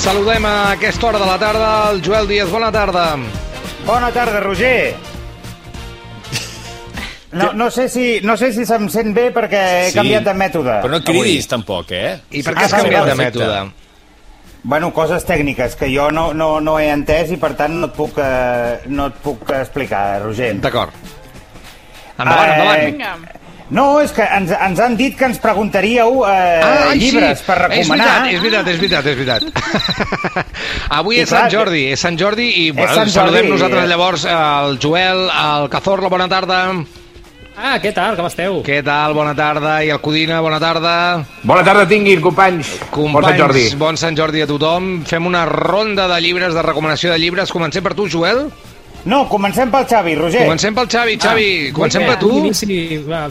Saludem a aquesta hora de la tarda el Joel Díaz. Bona tarda. Bona tarda, Roger. No, no, sé si, no sé si se'm sent bé perquè he Sí, canviat de mètode. Però no cridis, tampoc, eh? I per Ah, què has canviat de mètode? Bueno, coses tècniques que jo no, no, no he entès i per tant no et puc, eh, no et puc explicar, Roger. D'acord. Endavant, Eh, endavant. Vinga. No, és que ens, ens han dit que ens preguntaríeu eh, ai, llibres per recomanar. És veritat, és veritat, és veritat, és veritat. Avui I és clar, Sant Jordi, és Sant Jordi i bueno, Sant Jordi, saludem nosaltres llavors al Joel, al Cazorla, bona tarda. Ah, què tal? Com esteu? Què tal? Bona tarda. I el Codina, bona tarda. Bona tarda tinguin, companys. Companys, Bon Sant Jordi. bon Sant Jordi a tothom. Fem una ronda de llibres, de recomanació de llibres. Comencem per tu, Joel? No, comencem pel Xavi, Roger. Comencem pel Xavi. Xavi, comencem Bé, per tu. Inici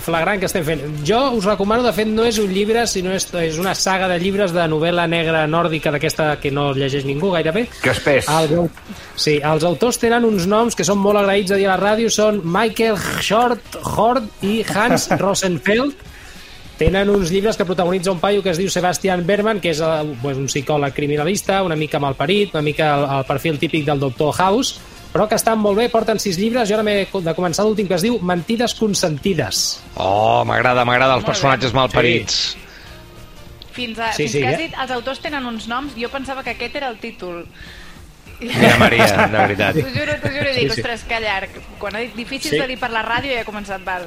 flagrant que estem fent. Jo us recomano, de fet, no és un llibre, sinó és, és una saga de llibres de novel·la negra nòrdica d'aquesta que no llegeix ningú gairebé. Que espès. El, sí, els autors tenen uns noms que són molt agraïts a dir a la ràdio, són Michael Short, Hort i Hans Rosenfeld. Tenen uns llibres que protagonitza un paio que es diu Sebastian Berman, que és pues, un psicòleg criminalista, una mica malparit, una mica el, el perfil típic del Doctor House, però que estan molt bé, porten sis llibres, jo ara m'he de començar l'últim que es diu Mentides consentides. Oh, m'agrada, m'agrada els Molt bé. personatges malparits. Fins, a, Sí, fins sí, que has eh? dit els autors tenen uns noms, jo pensava que aquest era el títol. Mira, Maria, de veritat. T'ho juro, t'ho juro, dic, Sí, sí. ostres, que llarg. Quan ha dit difícils Sí. de dir per la ràdio ja he començat, val.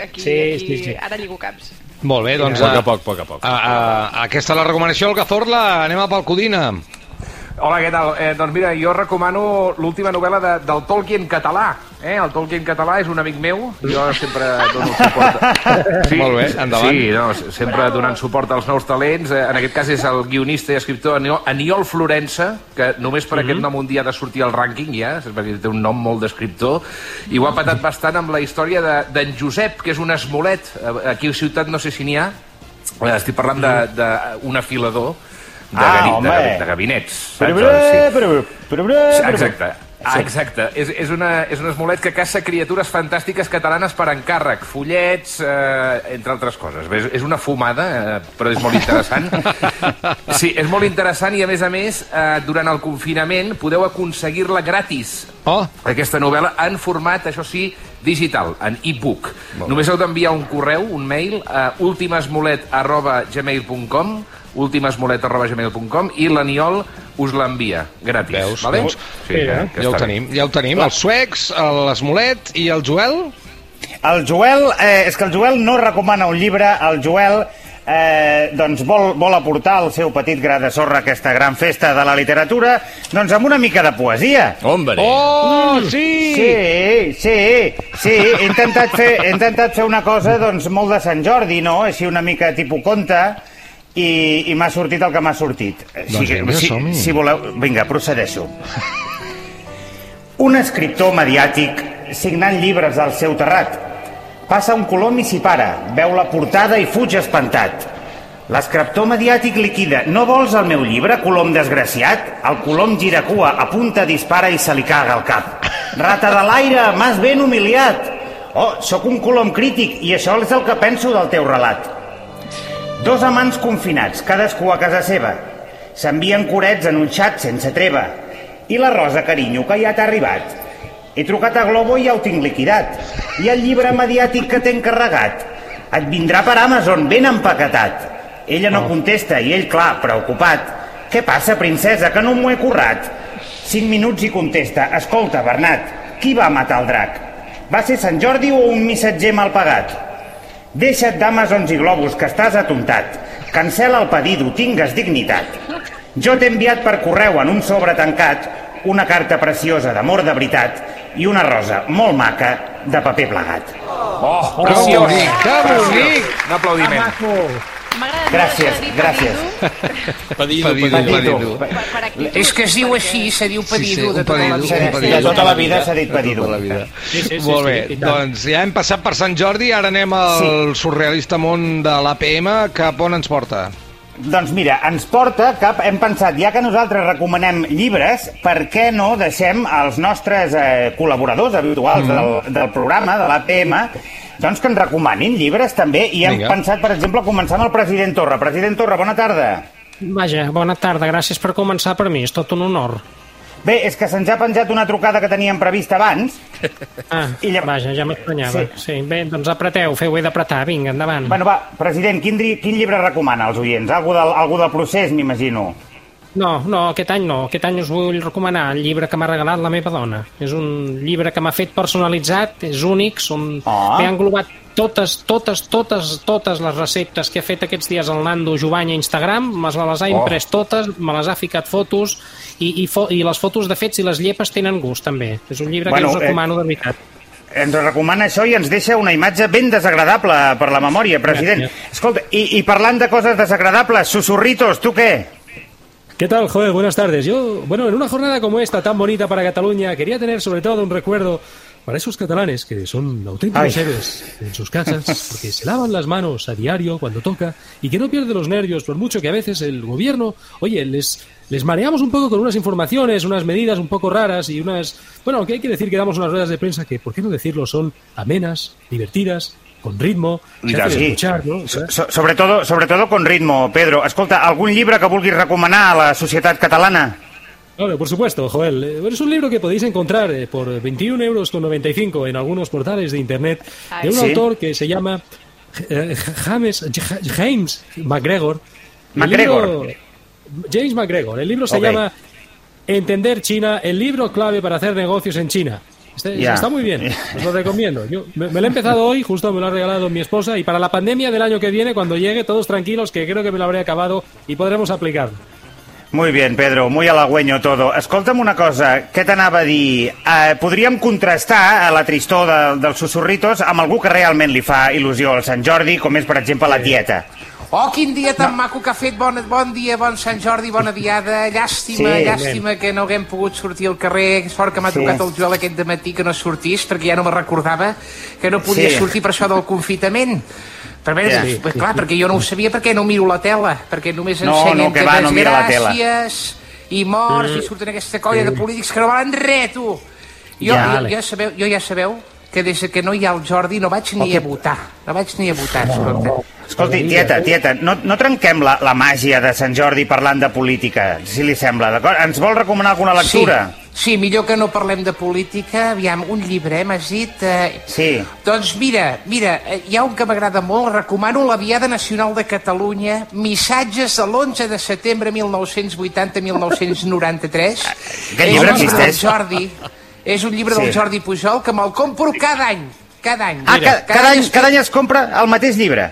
Aquí, Sí, aquí, sí, sí. ara lligo caps. Molt bé, doncs... A poc A, a poc, a poc a poc. a, a, aquesta és la recomanació del Cazorla. Anem a pel Codina. Hola, què tal? Eh, doncs mira, jo recomano l'última novel·la de, del Tolkien català. Eh? El Tolkien català és un amic meu, jo sempre dono suport. Sí, Molt bé, endavant. Sí, no, sempre donant suport als nous talents. Eh, en aquest cas és el guionista i escriptor Aniol, Florença, que només per aquest nom un dia ha de sortir al rànquing, ja, perquè té un nom molt d'escriptor, i ho ha patat bastant amb la història de- d'en de, Josep, que és un esmolet. Eh, Aquí a Ciutat no sé si n'hi ha, Eh, estic parlant d'un afilador de, Ah, gani- de, home. gabi- de gabinets. saps? Però, Sí. però, però, Exacte. Ah, exacte. És, és, una, és un esmolet que caça criatures fantàstiques catalanes per encàrrec, follets, eh, entre altres coses. És, és una fumada, eh, però és molt interessant. Sí, és molt interessant i, a més a més, eh, durant el confinament podeu aconseguir-la gratis, Oh, aquesta novel·la, en format, això sí, digital, en e-book. Només heu d'enviar un correu, un mail, a ultimesmolet arroba gmail.com ultimesmolet arroba gmail.com i l'Aniol us l'envia gratis. Veus? Vale? Veus? Sí, que, que ja ho tenim, ja ho tenim. Els suecs, l'Esmolet i el Joel? El Joel, eh, és que el Joel no recomana un llibre, el Joel eh, doncs vol, vol aportar el seu petit gra de sorra a aquesta gran festa de la literatura, doncs amb una mica de poesia. Hombre! Oh, sí! Sí, sí, sí, he intentat fer, he intentat fer una cosa doncs molt de Sant Jordi, no? Així una mica tipus conte, i, i m'ha sortit el que m'ha sortit. Doncs vinga, si, si voleu... Vinga, procedeixo. Un escriptor mediàtic signant llibres al seu terrat. Passa un colom i s'hi para, veu la portada i fuig espantat. L'escriptor mediàtic liquida. No vols el meu llibre, colom desgraciat? El colom gira cua, apunta, dispara i se li caga al cap. Rata de l'aire, m'has ben humiliat. Oh, sóc un colom crític i això és el que penso del teu relat. Dos amants confinats, cadascú a casa seva. S'envien corets en un xat sense treva. I la Rosa, carinyo, que ja t'ha arribat. He trucat a Globo i ja ho tinc liquidat. I el llibre mediàtic que t'he encarregat. Et vindrà per Amazon ben empaquetat. Ella no contesta i ell, clar, preocupat. Què passa, princesa, que no m'ho he currat? Cinc minuts i contesta. Escolta, Bernat, qui va matar el drac? Va ser Sant Jordi o un missatger mal pagat? Deixa't d'Amazons i globus, que estàs atontat. Cancela el pedido, tingues dignitat. Jo t'he enviat per correu en un sobre tancat una carta preciosa d'amor de veritat i una rosa molt maca de paper plegat. Oh, Que preciós! bonic, que bonic! Un aplaudiment. M'agrada Gràcies, gràcies. pedido, Pedido, Pedido, pedido. És que es diu així, se diu Sí, pedido sí, un de tota la pedido, vida. un pedido. De tota la vida s'ha dit pedido. Tota la vida. Sí, sí, sí, Molt bé, sí, doncs ja hem passat per Sant Jordi, ara anem al surrealista món de l'APM, cap on ens porta? Doncs mira, ens porta cap... Hem pensat, ja que nosaltres recomanem llibres, per què no deixem als nostres eh, col·laboradors habituals del, del programa, de l'APM, doncs que ens recomanin llibres també, i hem Vinga. pensat, per exemple, començar amb el president Torra. President Torra, bona tarda. Vaja, bona tarda, gràcies per començar per mi, és tot un honor. Bé, és que se'ns ha penjat una trucada que teníem prevista abans. Ah, I vaja, ja m'estranyava. Sí. Sí. bé, doncs apreteu, feu-ho d'apretar, vinga, endavant. Bueno, va, president, quin, quin llibre recomana als oients? Algú del, algú del procés, m'imagino. No, no, aquest any no. Aquest any us vull recomanar el llibre que m'ha regalat la meva dona. És un llibre que m'ha fet personalitzat, és únic, són... Ah. M'he englobat totes, totes, totes, totes les receptes que ha fet aquests dies el Nando Jovany a Instagram, me les ha imprès totes, me les ha ficat fotos, i, i, fo i les fotos de fets i les llepes tenen gust, també. És un llibre Bueno, que us eh, recomano de veritat. Ens recomana això i ens deixa una imatge ben desagradable per la memòria, president. Gràcies. Escolta, i, i parlant de coses desagradables, susurritos, tu què? ¿Qué tal, joder? Buenas tardes. Yo, bueno, en una jornada como esta, tan bonita para Cataluña, quería tener sobre todo un recuerdo para esos catalanes que son auténticos héroes en sus casas, porque se lavan las manos a diario cuando toca y que no pierden los nervios, por mucho que a veces el gobierno, oye, les, les mareamos un poco con unas informaciones, unas medidas un poco raras y unas... Bueno, que hay que decir que damos unas ruedas de prensa que, ¿por qué no decirlo? Son amenas, divertidas, con ritmo, se hace sí. escuchar, ¿no? O sea, So, sobre, todo, sobre todo con ritmo, Pedro. Escolta, algun llibre que vulguis recomanar a la societat catalana? Claro, por supuesto, Joel. Eh, Es un libro que podéis encontrar eh, por 21 euros con 95 en algunos portales de internet de un Sí. autor que se llama eh, James, Ja- James McGregor. El McGregor. libro- James McGregor. El libro se llama Entender China, el libro clave para hacer negocios en China. Este-. Está muy bien, os lo recomiendo. Yo me, me lo he empezado hoy, justo me lo ha regalado mi esposa, y para la pandemia del año que viene, cuando llegue, todos tranquilos, que creo que me lo habré acabado y podremos aplicarlo. Muy bien, Pedro, muy halagüeño todo. Escolta'm una cosa, què t'anava a dir? Eh, podríem contrastar eh, la tristor de, dels susurritos amb algú que realment li fa il·lusió al Sant Jordi, com és, per exemple, la tieta. Oh, quin dia tan maco que ha fet. Bon, bon dia, bon Sant Jordi, bona diada. Llàstima, Sí, llàstima que no haguem pogut sortir al carrer. Sort que m'ha Sí. trucat el Joel aquest de matí que no sortís, perquè ja no me recordava que no podia Sí. sortir per això del confitament. Però bé, Ja. sí, clar, perquè jo no ho sabia perquè no miro la tela, perquè només No, ensenyen no, que va, no mira la tela. i morts i surten aquesta colla de polítics que no valen res, tu. Jo, Ja. jo, ja sabeu, jo ja sabeu que des que no hi ha el Jordi no vaig ni a votar. No vaig ni a votar, escolta. Escolti, tieta, tieta, no, no trenquem la, la màgia de Sant Jordi parlant de política, si li sembla, d'acord? Ens vol recomanar alguna lectura? Sí, sí, millor que no parlem de política. Aviam, un llibre, eh, m'has dit... Eh... Sí. Doncs mira, mira, eh, hi ha un que m'agrada molt, recomano la Viada Nacional de Catalunya, missatges de l'11 de setembre 1980-1993. Aquest llibre existeix? Jordi, és un llibre Sí. del Jordi Pujol que me'l compro cada any, cada any. Ah, ca, cada, any, es- cada any es compra el mateix llibre?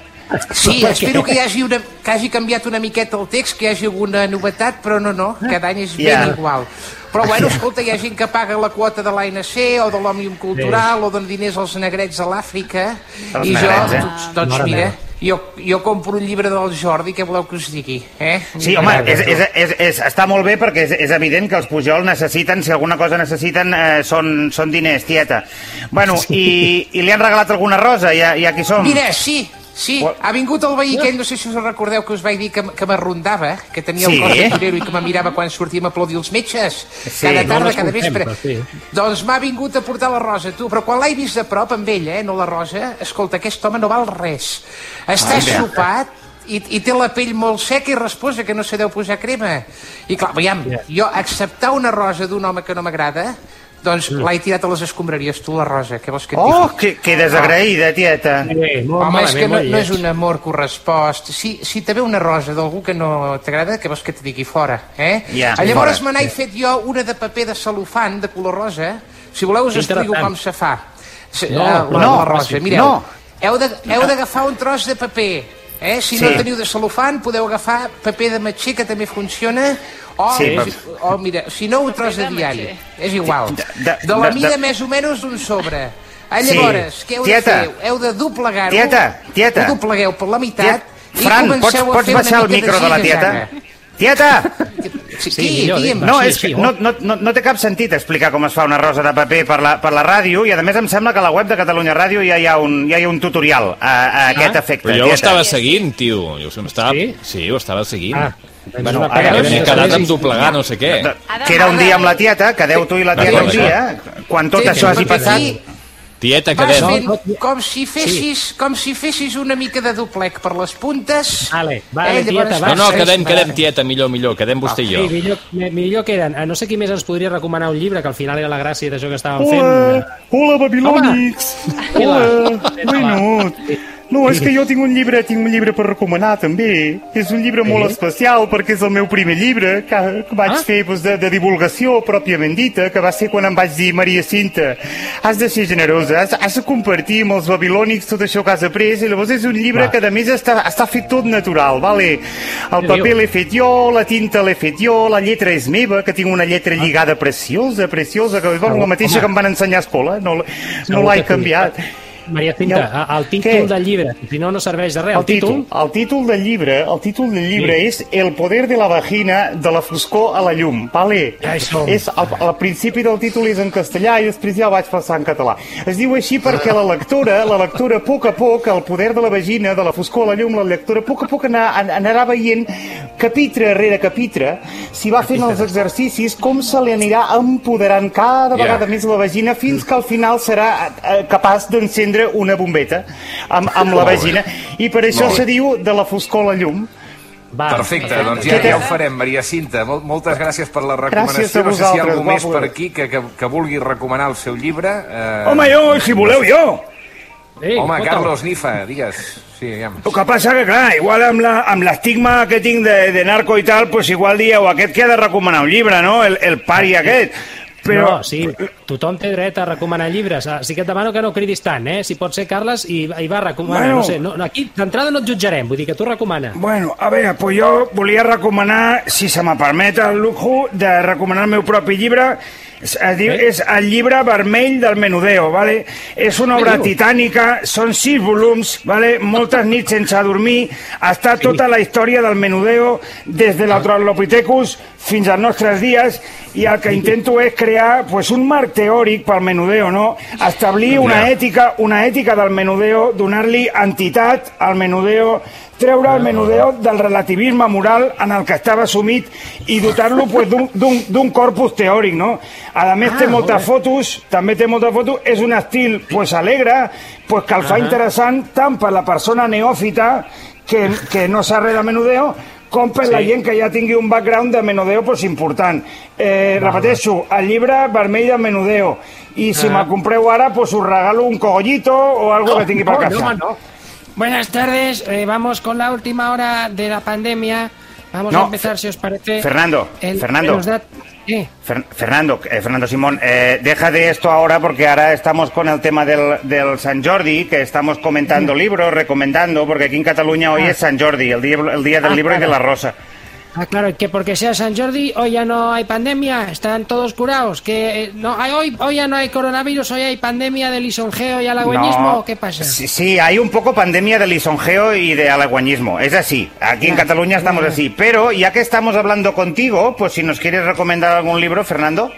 Sí, espero que hi hagi, una, que hagi canviat una miqueta el text, que hi hagi alguna novetat, però no, no, cada any és ben Ja. igual. Però bueno, escolta, hi ha gent que paga la quota de l'ANC o de l'Òmnium Cultural o donen diners als negrets a l'Àfrica i jo, negrets, eh? doncs, doncs Mare mira, meva. jo, jo compro un llibre del Jordi, què voleu que us digui? Eh? Sí, home, és, és, és, és, està molt bé perquè és, és evident que els Pujol necessiten, si alguna cosa necessiten, eh, són, són diners, tieta. Bueno, i, i li han regalat alguna rosa, ja, ja qui som? Mira, sí, sí, What? ha vingut el veí aquell, no sé si us recordeu que us vaig dir que, que m'arrondava, que tenia Sí. el cos de torero i que me mirava quan sortíem a aplaudir els metges, Sí. cada No tarda, les cada vespre. sí. Doncs m'ha vingut a portar la Rosa, tu, però quan l'he vist de prop amb ella, eh, no la Rosa, escolta, aquest home no val res. Està sopat, i, i té la pell molt seca i resposa que no se deu posar crema. I clar, veiem, jo acceptar una rosa d'un home que no m'agrada, doncs l'he tirat a les escombraries, tu, la rosa, què vols que et digui? Oh, que, que desagraïda, tieta. Molt Home, és que no, no és un amor correspost. Si, si te ve una rosa d'algú que no t'agrada, què vols que te digui fora, eh? Ja, Llavors me n'he fet jo una de paper de cel·lofant de color rosa. Si voleu us explico com se fa. Se, No, eh, la, no, la rosa, mireu. no. Heu d'agafar un tros de paper. Eh? Si no Sí. teniu de cel·lofant, podeu agafar paper de matxer, que també funciona, o, Sí, però- o mira, si no, un tros de de diari. És igual. De- De, de- la de- mida de- més o menys d'un sobre. Ah, Sí. Llavors, què heu Tieta. de fer? Heu de doblegar-ho. Tieta, tieta. Ho doblegueu per la meitat Tieta. i Fran, pots, comenceu a pots fer baixar el micro de la tieta? ziga-zaga. Tieta! Sí, Sí, qui? millor, Digue'm. No, sí, és que sí, no, no, no, no té cap sentit explicar com es fa una rosa de paper per la, per la ràdio i a més em sembla que a la web de Catalunya Ràdio ja hi ha un, ja hi ha un tutorial a, a aquest efecte. Però jo ho tieta. estava seguint, tio. Jo ho estava... Sí? Sí, ho estava seguint. Ah, Bueno, bueno, ara veus, M'he eh? quedat amb doblegar no sé què. De- Queda un dia amb la tieta, quedeu tu i la tieta un dia, quan tot Sí, això hagi passat... aquí- Tieta, Vas quedem. fent No, no, com si fessis, com si fessis una mica de doblec per les puntes. Vale, vale, Eh, llavors- tieta, No, no, va. quedem, quedem, tieta, millor, millor, quedem vostè i Sí, jo. millor, mi- millor queden. Eh, No sé qui més ens podria recomanar un llibre, que al final era la gràcia d'això que estàvem fent. Hola, hola, babilònics. Hola, bueno. No, és que jo tinc un llibre, tinc un llibre per recomanar també. És un llibre molt Sí? especial perquè és el meu primer llibre que, que vaig Ah. fer doncs, de, de divulgació pròpiament dita, que va ser quan em vaig dir Maria Cinta, has de ser generosa, has, has de compartir amb els babilònics tot això que has après, i llavors és un llibre Va. que a més està, està fet tot natural, vale? El paper l'he fet jo, la tinta l'he fet jo, la lletra és meva, que tinc una lletra lligada preciosa, preciosa, que és la mateixa Home. que em van ensenyar a escola, no, no l'he sí. Maria Cinta, a- el títol Què? del llibre, si no, no serveix de res. El títol, el títol del llibre, el títol del llibre Sí. és El poder de la vagina de la foscor a la llum, vale? Ja. És, al, al principi del títol és en castellà i després ja el vaig passar en català. Es diu així perquè la lectora, la lectora a poc a poc, el poder de la vagina, de la foscor a la llum, la lectora a poc a poc anar, an- anarà veient capitre rere capitre, si va fent els exercicis, com se li anirà empoderant cada vegada més la vagina fins que al final serà eh, capaç d'encendre una bombeta amb, amb la vagina. I per això se diu de la foscor a la llum. Va, Perfecte, doncs ja, ja ho farem, Maria Cinta. Mol, moltes gràcies per la recomanació. Gràcies a no sé si hi ha algú més per aquí que, que, que vulgui recomanar el seu llibre. Eh, Home, jo, si voleu, jo. Ei, home. Carlos Nifa, digues. Sí, aviam. El que passa que, clar, igual amb la- amb l'estigma que tinc de, de narco i tal, pues igual dieu, aquest que ha de recomanar un llibre, no? El, el pari aquest. Però... No, sí, tothom té dret a recomanar llibres. Ah, Sí que et demano que no cridis tant, eh? Si pot ser, Carles, i, i va, recomana. Bueno. No sé, no, no, aquí d'entrada no et jutjarem, vull dir que tu recomana. Bueno, a veure, pues jo volia recomanar, si se me permet el lujo, de recomanar el meu propi llibre. Es, es diu, Eh? és el llibre vermell del Menudeo, ¿vale? És una obra titànica, són sis volums, ¿vale? moltes nits sense dormir, està tota la història del Menudeo des de l'Australopithecus fins als nostres dies i el que intento és crear pues, un marc teòric pel Menudeo, no? Establir una ètica, una ètica del Menudeo, donar-li entitat al Menudeo, treure el menudeo del relativisme moral en el que estava sumit i dotar-lo pues, d'un- corpus teòric, no? A més, té moltes fotos, també té moltes fotos, és un estil pues, alegre, pues, que el fa interessant tant per la persona neòfita que, que no sap res de menudeo, com per la gent que ja tingui un background de menudeo pues, important. Eh, repeteixo, el llibre vermell de menudeo, i si me compreu ara, pues, us regalo un cogollito o algo que tingui per no, casa. no, no. Buenas tardes, eh, vamos con la última hora de la pandemia. Vamos No, a empezar, si os parece. Fernando, Fernando. los dat- ¿Qué? Fer- Fernando, eh, Fernando Simón, eh, deja de esto ahora porque ahora estamos con el tema del, del San Jordi, que estamos comentando libros, recomendando, porque aquí en Cataluña hoy es San Jordi, el día, el día del Ah, libro y de la rosa. Ah, claro, que porque sea San Jordi, hoy ya no hay pandemia, están todos curados. Que eh, no, hoy, hoy ya no hay coronavirus, hoy hay pandemia de lisonjeo y halagüeñismo. No, ¿Qué pasa? Sí, sí, hay un poco pandemia de lisonjeo y de halagüeñismo, es así. Aquí en. Cataluña estamos Ya. así. Pero ya que estamos hablando contigo, pues si nos quieres recomendar algún libro, Fernando.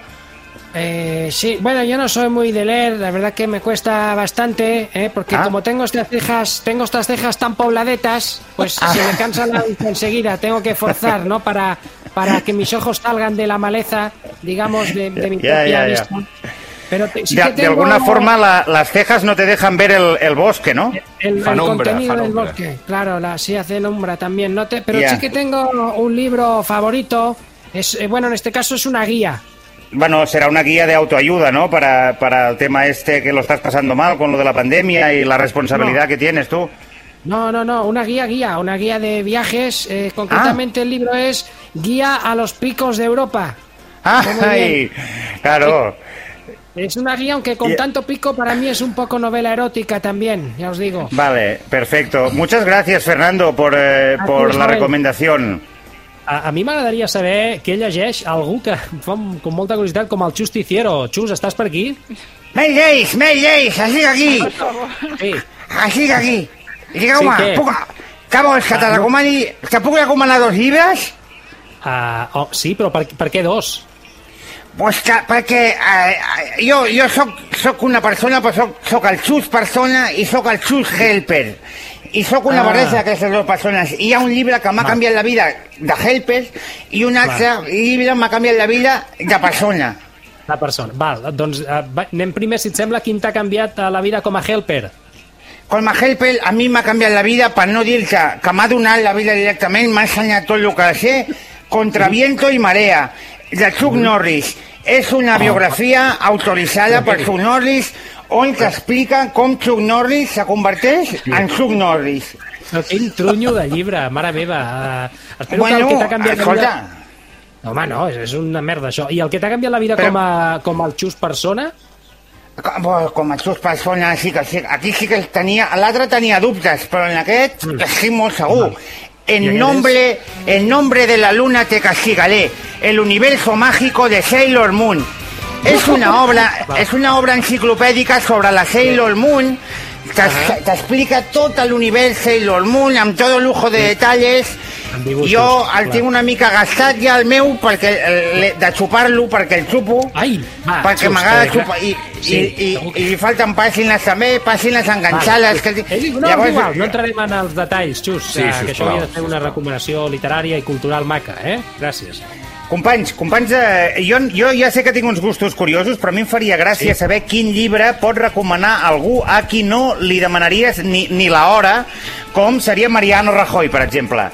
Eh, sí, bueno, yo no soy muy de leer, la verdad que me cuesta bastante, ¿eh? porque Ah. como tengo estas cejas, tengo estas cejas tan pobladetas, pues se me cansa la vista enseguida, tengo que forzar, ¿no? Para, para que mis ojos salgan de la maleza, digamos, de, de mi propia ya, ya. vista. Pero te- sí de, que de tengo alguna forma la- las cejas no te dejan ver el, el bosque, ¿no? el, el contenido del bosque, claro, la, sí hace umbra también, no te, pero sí que tengo un libro favorito, es eh, bueno, en este caso es una guía. Bueno, será una guía de autoayuda, ¿no? Para, para el tema este que lo estás pasando mal con lo de la pandemia y la responsabilidad que tienes tú. No, no, no, una guía, guía, una guía de viajes. eh, concretamente el libro es Guía a los picos de Europa. ¡Ay! Claro. Es una guía, aunque con tanto pico para mí es un poco novela erótica también, ya os digo. Vale, perfecto. Muchas gracias, Fernando, por, eh, por la recomendación. A, a mi m'agradaria saber què llegeix algú que fa com molta curiositat com el Justiciero. Xus, estàs per aquí? Maydays, Maydays, així que aquí, Sí. així que aquí. I Sí, digueu-me, què? puc, què vols que te recomani? Te puc recomanar dos llibres? Uh, oh, sí, però per, per què dos? Pues que, perquè eh, jo, jo soc, soc una persona, però soc, soc el xus persona i soc el xus helper. I sóc una Ah. barreja d'aquestes dues persones. I hi ha un llibre que m'ha canviat la vida de helper i un altre llibre m'ha canviat la vida de persona. La persona. Val, doncs eh, anem primer, si et sembla, quin t'ha canviat a la vida com a helper. Com a helper, a mi m'ha canviat la vida, per no dir que, que m'ha donat la vida directament, m'ha ensenyat tot el que sé, contra viento i marea, de Chuck Norris. És una biografia autoritzada per Chuck Norris, on t'explica com Chuck Norris se converteix en Chuck Norris. No, quin trunyo de llibre, mare meva. Uh, espero Bueno, que el que t'ha canviat la escolta, vida... No, home, no, és, és una merda, això. I el que t'ha canviat la vida Però- com, a, com el xus persona? Com, com a tus persones, sí que sí. Aquí sí que tenia... L'altre tenia dubtes, però en aquest estic molt segur. En nombre, el nombre de la luna te castigaré. El universo mágico de Sailor Moon. Es una obra, es una obra enciclopèdica sobre la Sailor Moon. T'explica tot l'univers Sailor Moon amb tot el lujo de detalles. Jo el clar. tinc una mica gastat ja el meu perquè, el- de xupar-lo perquè el xupo. Ai, va, perquè m'agrada que- xupar. I, Sí, i, i, i li falten pàgines també, pàgines enganxades. Que... Eh, no, Llavors... igual, no entrarem en els detalls, Xus, Sí, eh, que això havia de ser una recomanació literària i cultural maca, eh? Gràcies. Companys, companys, eh, jo, jo ja sé que tinc uns gustos curiosos, però a mi em faria gràcia sí. saber quin llibre pot recomanar algú a qui no li demanaries ni, ni la hora, com seria Mariano Rajoy, per exemple.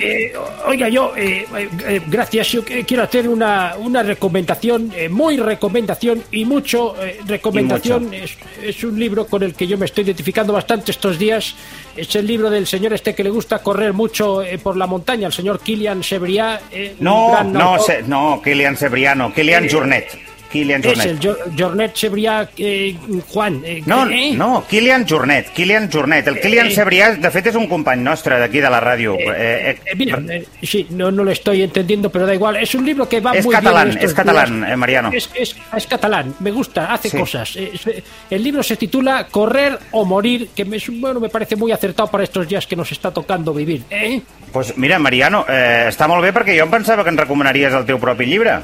Eh, oiga, yo, eh, eh, gracias, yo eh, quiero hacer una, una recomendación, eh, muy recomendación y mucho eh, recomendación. Es, es un libro con el que yo me estoy identificando bastante estos días. Es el libro del señor este que le gusta correr mucho eh, por la montaña, el señor Kilian Sebriá. eh, No, no, se, no, Kilian Cebriano, Kilian Eh, Jornet. Kilian Jornet. el Jo- Jornet Sebriá, eh, Juan. eh, No, eh, no, Kilian Jornet, Kilian Jornet. El Kilian Eh, Cebrià, de fet, és un company nostre d'aquí de la ràdio. Eh, eh, eh, mira, eh, sí, no, no lo estoy entendiendo, pero da igual. Es un libro que va Es muy catalán, bien. es catalán, días. eh, Mariano. Es, es- es catalán, me gusta, hace Sí. cosas. Es- el libro se titula Correr o morir, que me, bueno, me parece muy acertado para estos días que nos está tocando vivir. ¿eh? pues mira, Mariano, eh, està molt bé perquè jo em pensava que ens recomanaries el teu propi llibre.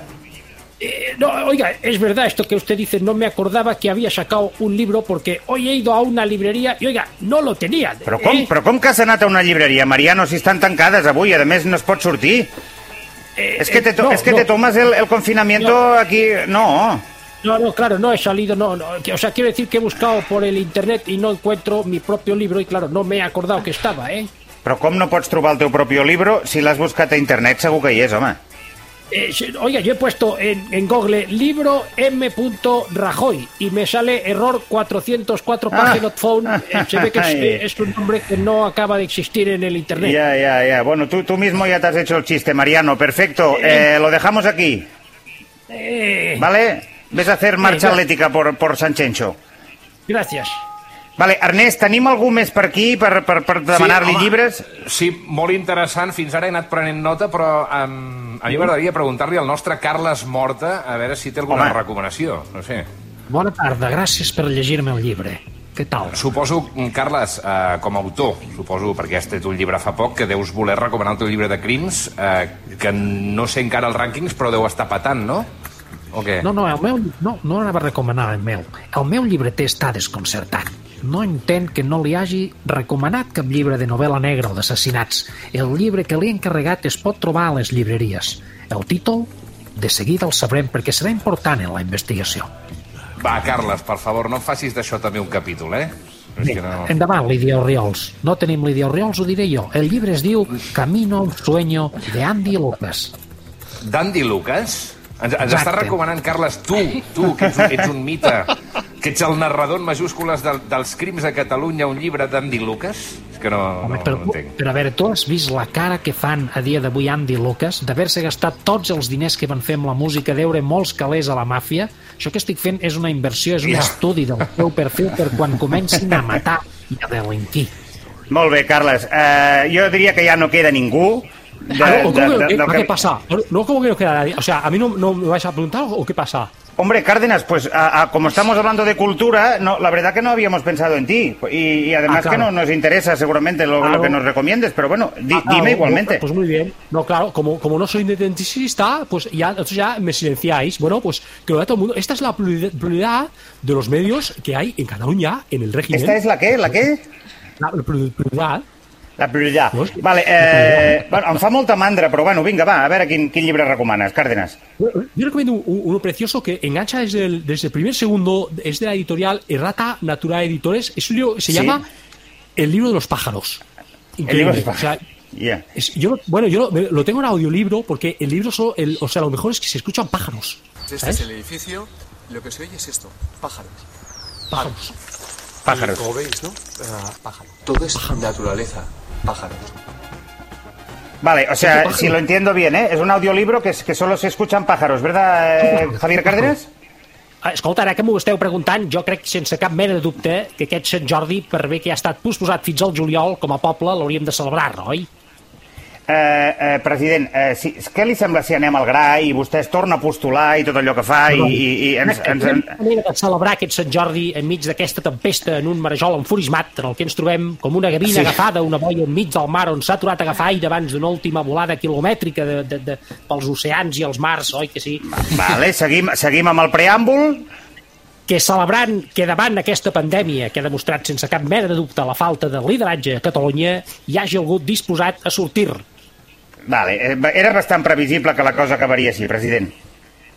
Eh, no, oiga, es verdad esto que usted dice, no me acordaba que había sacado un libro porque hoy he ido a una librería y oiga, no lo tenía. Però com, ¿eh? però com que has anat a una llibreria, Mariano, si estan tancades avui? A més, no es pot sortir. Eh, Es que te, eh, no, es que no. te tomas el, el confinamiento No. aquí... No. No, no, claro, no he salido, no, no, o sea, quiero decir que he buscado por el internet y no encuentro mi propio libro y claro, no me he acordado que estaba, ¿eh? Però com no pots trobar el teu propi libro si l'has buscat a internet? Segur que hi és, home. Eh, oiga, yo he puesto en, en Google libro M. Rajoy y me sale error 404 Ah. página phone. Eh, se ve que es, eh, es un nombre que no acaba de existir en el internet. Ya, ya, ya. Bueno, tú, tú mismo ya te has hecho el chiste, Mariano. Perfecto. Eh, lo dejamos aquí, ¿vale? Ves a hacer marcha atlética por, por San Chencho. gracias. Vale, Ernest, tenim algú més per aquí per, per, per demanar-li home, llibres? Sí, molt interessant. Fins ara he anat prenent nota, però um, a mi m'agradaria preguntar-li al nostre Carles Morta a veure si té alguna Home. recomanació. No sé. Bona tarda, gràcies per llegir-me el llibre. Què tal? Suposo, Carles, eh, com a autor, suposo, perquè has tret un llibre fa poc, que deus voler recomanar el teu llibre de crims, eh, que no sé encara els rànquings, però deu estar patant, no? O què? No, no, el meu, no, no anava a recomanar el meu. El meu llibreter està desconcertat. No entén que no li hagi recomanat cap llibre de novel·la negra o d'assassinats. El llibre que li he encarregat es pot trobar a les llibreries. El títol, de seguida el sabrem perquè serà important en la investigació. Va, Carles, per favor, no facis d'això també un capítol, eh? Bé, no... endavant, Lídia Oriols. No tenim Lídia Oriols, ho diré jo. El llibre es diu Camino a un sueño de Andy Lucas. Dandy Lucas? Ens, ens Exacte. està recomanant, Carles, tu, tu, que ets, un- ets un mite, que ets el narrador en majúscules del, dels crims de Catalunya, un llibre d'Andy Lucas? És que no, Home, no, però, no entenc. però a veure, tu has vist la cara que fan a dia d'avui Andy Lucas d'haver-se gastat tots els diners que van fer amb la música, deure molts calés a la màfia? Això que estic fent és una inversió, és un Ja. estudi del teu perfil per quan comencin a matar i a delinquir. Molt bé, Carles. Eh, jo diria que ja no queda ningú. De, Ah, ¿o cómo que- del ¿a ¿Qué pasa? No, ¿cómo que no queda nadie? O sea, ¿a mí no, no me vais a preguntar o qué pasa? Hombre, Cárdenas, pues a- a- como estamos hablando de cultura, no, la verdad que no habíamos pensado en ti. Y, y además Ah, claro. que no nos interesa seguramente lo, Claro. lo que nos recomiendes, pero bueno, di- Ah, claro, dime igualmente. Pues muy bien. No, claro, como, como no soy independentista, pues ya, me silenciáis. Bueno, pues que lo vea todo el mundo. Esta es la pluralidad de los medios que hay en Cataluña, en el régimen. ¿Esta es la qué? ¿La qué? La pluralidad. La prioridad. Vale, eh, bueno, em fa molta mandra, però bueno, vinga, va, a veure quin, quin llibre recomanes, Cárdenas. Yo recomiendo un- un- uno precioso que engancha desde el, desde el primer segundo, es de la editorial Errata Natura Editores, es un libro, se Sí. llama El libro de los pájaros. El libro de Increíble. O sea, Yeah. es- yo, bueno, yo lo, lo tengo en audiolibro porque el libro solo, el, o sea, lo mejor es que se escuchan pájaros. Este ¿sabes? es el edificio. Lo que se oye es esto: pájaros. Pájaros. Pájaros. Y como veis, ¿no? Ah, pájaros. Todo es naturaleza. Pájaros. Vale, o sea, si lo entiendo bien, ¿eh? Es un audiolibro que, es- que solo se escuchan pájaros, ¿verdad, eh, Javier Cárdenas? Ah, Escolta, ara que m'ho esteu preguntant, jo crec sense cap mena de dubte que aquest Sant Jordi, per bé que ha estat posposat fins al juliol, com a poble l'hauríem de celebrar, oi? Eh, eh, president, eh, si, què li sembla si anem al gra i vostè es torna a postular i tot allò que fa i, i, i ens, ens, de celebrar aquest Sant Jordi enmig d'aquesta tempesta en un marejol enfurismat en el que ens trobem com una gavina Sí. agafada una boia enmig del mar on s'ha aturat a agafar aire abans d'una última volada quilomètrica de, de, de, pels oceans i els mars, oi que sí? Vale, seguim, seguim amb el preàmbul. que celebrant que davant aquesta pandèmia que ha demostrat sense cap mena de dubte la falta de lideratge a Catalunya hi hagi algú disposat a sortir. Vale, eh, era bastant previsible que la cosa acabaria així, president.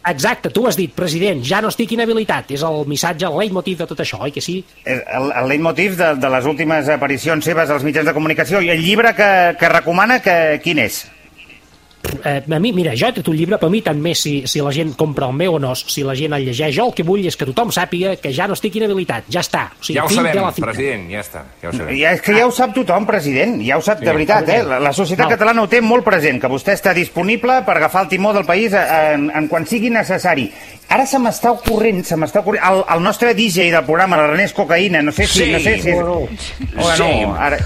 Exacte, tu has dit, president, ja no estic inhabilitat. És el missatge, el leitmotiv de tot això, oi que sí? El, el leitmotiv de, de les últimes aparicions seves als mitjans de comunicació i el llibre que, que recomana, que, quin és? Eh, a mi, mira, jo he tret un llibre, per mi tant més si, si la gent compra el meu o no, si la gent el llegeix. Jo el que vull és que tothom sàpiga que ja no estic inhabilitat, ja està. O sigui, Ja ho sabem, la president, ja està. Ja ho sabem. Ja, és que ja ho sap tothom, president, ja ho sap de veritat, eh? La, la societat No. catalana ho té molt present, que vostè està disponible per agafar el timó del país en, en quan sigui necessari. Ara se m'està ocorrent, se m'està ocorrent, el, el nostre DJ del programa, l'Ernest Cocaïna, no sé si... Sí. no sé si és... Sí. no, ara...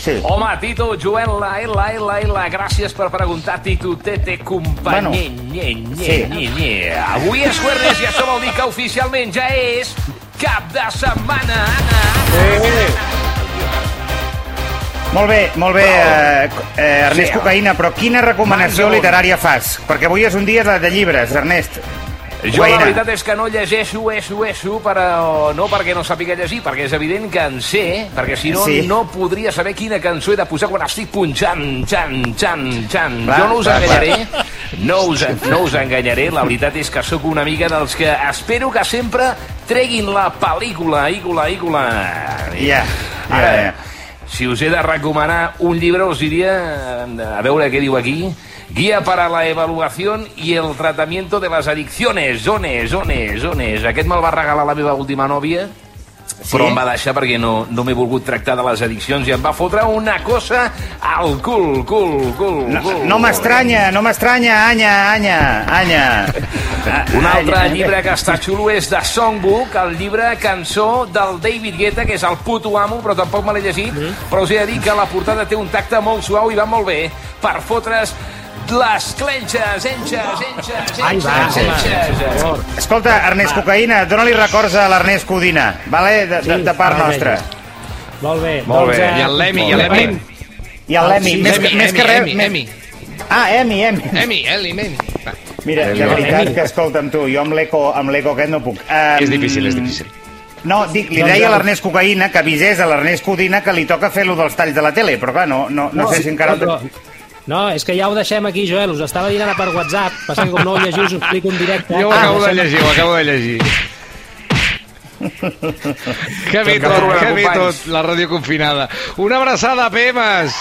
Sí. Home, Tito, Joel, la, la, la, la, gràcies per preguntar, Tito, tete, company, Bueno, nye, nye, sí. nye, nye. Avui és jueves i això vol dir que oficialment ja és cap de setmana. Molt bé, molt bé, eh, eh, Ernest Sí. Cocaïna, però quina recomanació literària fas? Perquè avui és un dia de, de llibres, Ernest. Jo la veritat és que no llegeixo, eso, eso, però no perquè no sàpiga llegir, perquè és evident que en sé, perquè si no, Sí. no podria saber quina cançó he de posar quan estic punxant, xan, xan, xan. Clar, jo no us clar, enganyaré, no us, no us enganyaré, la veritat és que sóc una mica dels que espero que sempre treguin la pel·lícula, ícola, ícola. Ja, ja, ja. si us he de recomanar un llibre, us diria, eh, a veure què diu aquí, Guía para la evaluación y el tratamiento de las adicciones. Zones, zones, zones. Aquest me'l va regalar la meva última nòvia, Sí? però em va deixar perquè no, no m'he volgut tractar de les addiccions i em va fotre una cosa al cul, cul, cul, No, cul. no m'estranya, no m'estranya, Anya, Anya, Anya. Un altre Anya. llibre que està xulo és The Songbook, el llibre cançó del David Guetta, que és el puto amo, però tampoc me l'he llegit, però us he de dir que la portada té un tacte molt suau i va molt bé per fotre's les clenxes, enxes, enxes, enxes, enxes. Escolta, Ernest Cocaïna, dona-li records a l'Ernest Codina, vale? de, de, de part nostra. Molt bé. Molt doncs, bé. eh, I el Lemi, i el. Lemi. I el Lemi, més, més que res... Emi. Ah, Emi, Emi. Emi, Eli, Emi. Mira, de veritat que escolta'm tu, jo amb l'eco amb l'eco aquest no puc. Um, És difícil, és difícil. No, dic, li Doncs deia a l'Ernest Cocaïna que avisés a l'Ernest Codina que li toca fer lo dels talls de la tele, però clar, no, no, no, sé si encara... No, però- no, és que ja ho deixem aquí, Joel. Us estava dient ara per WhatsApp. Passa que com no ho llegiu, us ho explico en directe. Jo ho Ah, acabo de deixem- llegir, ho acabo de llegir. que bé tot, que bé tot, la ràdio confinada. Una abraçada, PMs!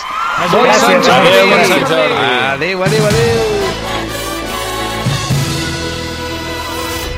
Gràcies, Sant Jordi! adéu, bon. Adéu, adéu, adéu!